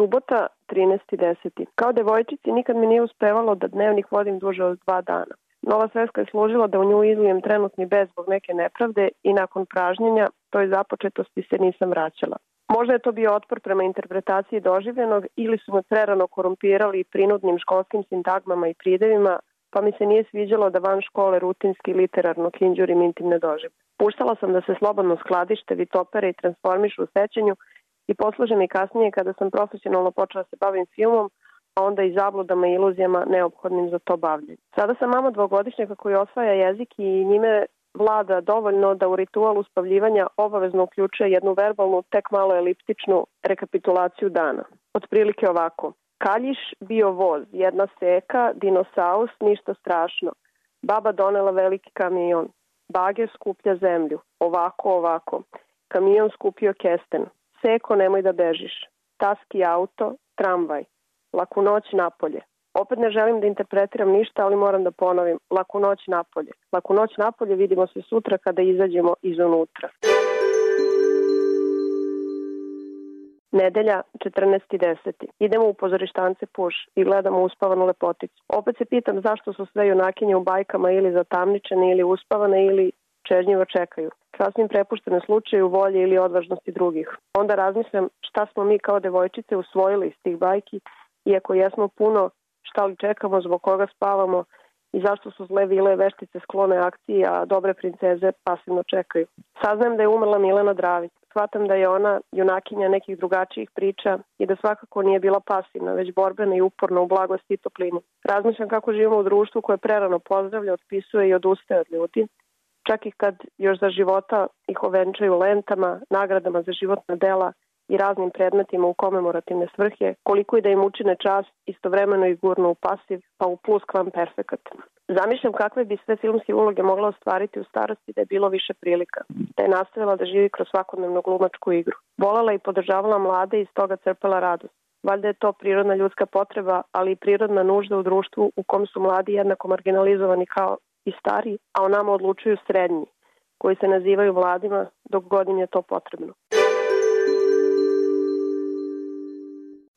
Subota, 13.10. Kao devojčici nikad mi nije uspevalo da dnevnik vodim duže od dva dana. Nova sveska je služila da u nju izlijem trenutni bez zbog neke nepravde i nakon pražnjenja toj započetosti se nisam vraćala. Možda je to bio otpor prema interpretaciji doživljenog ili su me prerano korumpirali prinudnim školskim sintagmama i pridevima, pa mi se nije sviđalo da van škole rutinski literarno kinđurim intimne dožive. Puštala sam da se slobodno skladište, vitopere i transformišu u sećanju i poslužem i kasnije kada sam profesionalno počela se bavim filmom, a onda i zabludama i iluzijama neophodnim za to bavljanje. Sada sam mama dvogodišnjaka koji osvaja jezik i njime vlada dovoljno da u ritual uspavljivanja obavezno uključuje jednu verbalnu, tek malo eliptičnu rekapitulaciju dana. Otprilike ovako. Kaljiš bio voz, jedna seka, dinosaus, ništa strašno. Baba donela veliki kamion. Bager skuplja zemlju. Ovako, ovako. Kamion skupio kesten. Seko, nemoj da bežiš. Taski auto, tramvaj. Laku noć napolje. Opet ne želim da interpretiram ništa, ali moram da ponovim. Laku noć napolje. Laku noć napolje vidimo se sutra kada izađemo iz unutra. Nedelja, 14.10. Idemo u pozorištance Puš i gledamo uspavanu lepoticu. Opet se pitam zašto su sve junakinje u bajkama ili zatamničene ili uspavane ili čežnjivo čekaju. Sasvim prepuštene slučaju volje ili odvažnosti drugih. Onda razmišljam šta smo mi kao devojčice usvojili iz tih bajki, iako jesmo puno šta li čekamo, zbog koga spavamo i zašto su zle vile veštice sklone akciji, a dobre princeze pasivno čekaju. Saznajem da je umrla Milena Dravić. Shvatam da je ona junakinja nekih drugačijih priča i da svakako nije bila pasivna, već borbena i uporna u blagosti i toplini. Razmišljam kako živimo u društvu koje prerano pozdravlja, otpisuje i odustaje od ljudi, čak i kad još za života ih ovenčaju lentama, nagradama za životna dela i raznim predmetima u komemorativne svrhe, koliko i da im učine čast, istovremeno i gurno u pasiv, pa u plus kvam perfekat. Zamišljam kakve bi sve filmske uloge mogla ostvariti u starosti da je bilo više prilika, da je nastavila da živi kroz svakodnevnu glumačku igru. Volala i podržavala mlade i iz toga crpela radost. Valjda je to prirodna ljudska potreba, ali i prirodna nužda u društvu u kom su mladi jednako marginalizovani kao i stari, a o nama odlučuju srednji, koji se nazivaju mladima dok godin je to potrebno.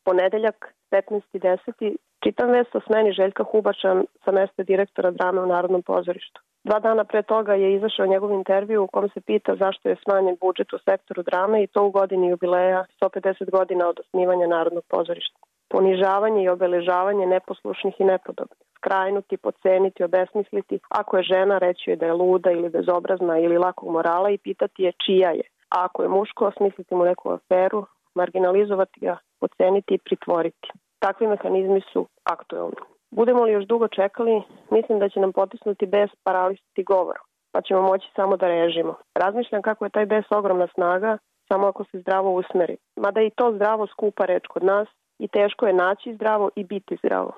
Ponedeljak, 15.10. Čitam vest o smeni Željka Hubača sa mesta direktora drame u Narodnom pozorištu. Dva dana pre toga je izašao njegov intervju u kom se pita zašto je smanjen budžet u sektoru drame i to u godini jubileja 150 godina od osnivanja Narodnog pozorišta. Ponižavanje i obeležavanje neposlušnih i nepodobnih. Skrajnuti, poceniti, obesmisliti. Ako je žena, reći joj da je luda ili bezobrazna ili lakog morala i pitati je čija je. A ako je muško, osmisliti mu neku aferu, marginalizovati ga, poceniti i pritvoriti. Takvi mehanizmi su aktuelni. Budemo li još dugo čekali, mislim da će nam potisnuti bes paralisati govor, pa ćemo moći samo da režimo. Razmišljam kako je taj bes ogromna snaga, samo ako se zdravo usmeri. Mada i to zdravo skupa reč kod nas i teško je naći zdravo i biti zdravo.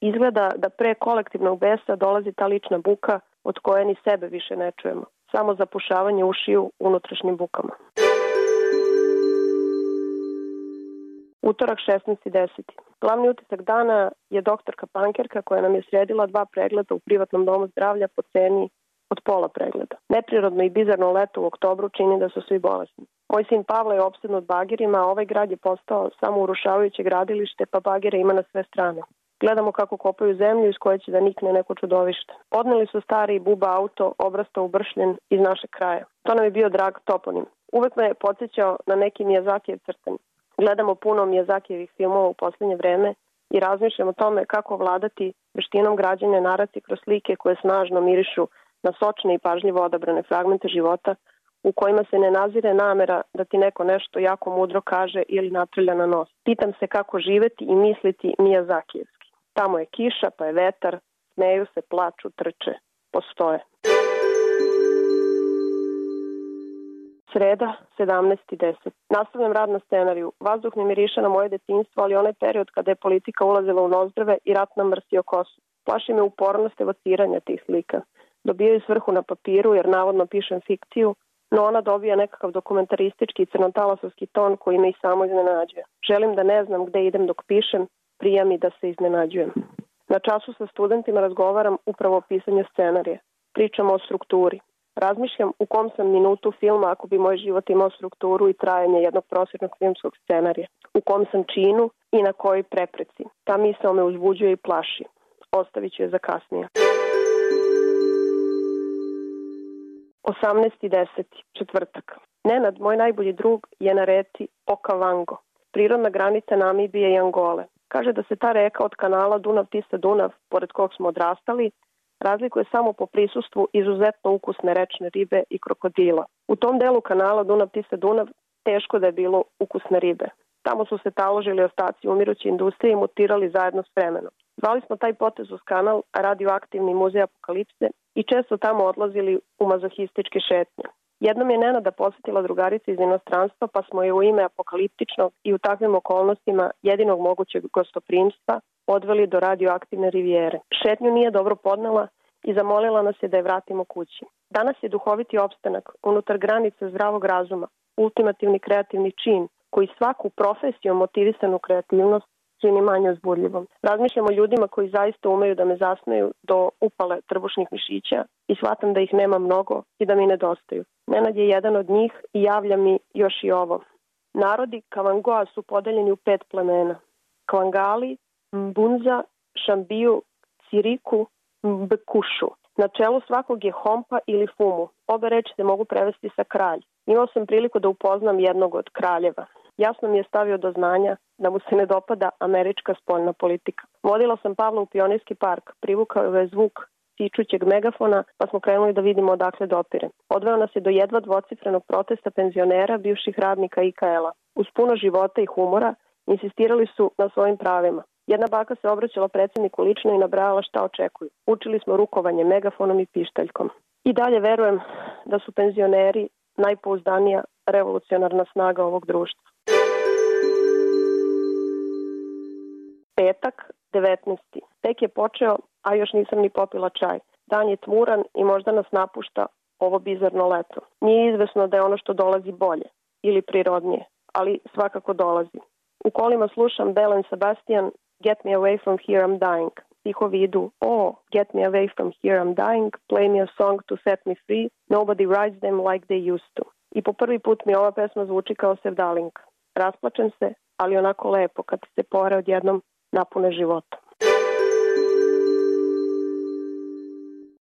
Izgleda da pre kolektivnog besa dolazi ta lična buka od koje ni sebe više ne čujemo. Samo zapušavanje ušiju unutrašnjim bukama. Utorak 16.10. Glavni utisak dana je doktorka Pankerka koja nam je sredila dva pregleda u privatnom domu zdravlja po ceni od pola pregleda. Neprirodno i bizarno leto u oktobru čini da su svi bolesni. Moj sin Pavle je opsednut bagirima, a ovaj grad je postao samo urušavajuće gradilište, pa bagire ima na sve strane. Gledamo kako kopaju zemlju iz koje će da nikne neko čudovište. Odneli su stari buba auto, obrastao ubršljen iz našeg kraja. To nam je bio drag toponim. Uvek me je podsjećao na neki Miyazakijev crtani. Gledamo puno Miyazakijevih filmova u poslednje vreme i razmišljam o tome kako vladati veštinom građanja naraci kroz slike koje snažno mirišu na sočne i pažljivo odabrane fragmente života u kojima se ne nazire namera da ti neko nešto jako mudro kaže ili natrlja na nos. Pitam se kako živeti i misliti Miyazakijevski. Tamo je kiša, pa je vetar, smeju se, plaču, trče, postoje. Sreda, 17.10. Nastavljam rad na scenariju. Vazduh ne miriša na moje detinstvo, ali onaj period kada je politika ulazila u nozdrave i rat nam mrsio kosu. Plaši me upornost evociranja tih slika. Dobijaju svrhu na papiru jer navodno pišem fikciju, no ona dobija nekakav dokumentaristički crnotalasovski ton koji me i samo iznenađuje. Želim da ne znam gde idem dok pišem, prija mi da se iznenađujem. Na času sa studentima razgovaram upravo o pisanju scenarija. Pričamo o strukturi. Razmišljam u kom sam minutu filma ako bi moj život imao strukturu i trajanje jednog prosječnog filmskog scenarija. U kom sam činu i na kojoj prepreci. Ta misao me uzbuđuje i plaši. Ostavit ću je za kasnije. 18.10. četvrtak. Nenad, moj najbolji drug, je na reci Okavango, prirodna granica Namibije i Angole. Kaže da se ta reka od kanala Dunav-Tisa-Dunav, pored kog smo odrastali, razlikuje samo po prisustvu izuzetno ukusne rečne ribe i krokodila. U tom delu kanala Dunav-Tisa-Dunav teško da je bilo ukusne ribe. Tamo su se taložili ostaci umiruće industrije i mutirali zajedno s vremenom. Zvali smo taj potez uz kanal radioaktivni muzej apokalipse i često tamo odlazili u mazohističke šetnje. Jednom je Nenada posetila drugarica iz inostranstva, pa smo je u ime apokaliptičnog i u takvim okolnostima jedinog mogućeg gostoprimstva odveli do radioaktivne rivijere. Šetnju nije dobro podnela i zamolila nas je da je vratimo kući. Danas je duhoviti opstanak unutar granice zdravog razuma, ultimativni kreativni čin koji svaku profesiju motivisanu kreativnost čini manje uzbudljivom. Razmišljam o ljudima koji zaista umeju da me zasmeju do upale trbušnih mišića i shvatam da ih nema mnogo i da mi nedostaju. Nenad je jedan od njih i javlja mi još i ovo. Narodi Kavangoa su podeljeni u pet plemena. Kvangali, Mbunza, Šambiju, Ciriku, Mbekušu. Na čelu svakog je Hompa ili Fumu. Obe reči se mogu prevesti sa kralj. Imao sam priliku da upoznam jednog od kraljeva. Jasno mi je stavio do znanja da mu se ne dopada američka spoljna politika. Vodila sam Pavla u pionirski park, privukao je zvuk tičućeg megafona, pa smo krenuli da vidimo odakle dopire. Odveo nas je do jedva dvocifrenog protesta penzionera, bivših radnika IKL-a. Uz puno života i humora insistirali su na svojim pravima. Jedna baka se obraćala predsedniku lično i nabrajala šta očekuju. Učili smo rukovanje megafonom i pištaljkom. I dalje verujem da su penzioneri najpouzdanija revolucionarna snaga ovog društva. Petak, 19. Tek je počeo, a još nisam ni popila čaj. Dan je tmuran i možda nas napušta ovo bizarno leto. Nije izvesno da je ono što dolazi bolje ili prirodnije, ali svakako dolazi. U kolima slušam Belen Sebastian Get me away from here, I'm dying. Stihovi idu, oh, get me away from here, I'm dying, play me a song to set me free, nobody writes them like they used to. I po prvi put mi ova pesma zvuči kao sevdalinka. Rasplačem se, ali onako lepo kad se pore odjednom napune života.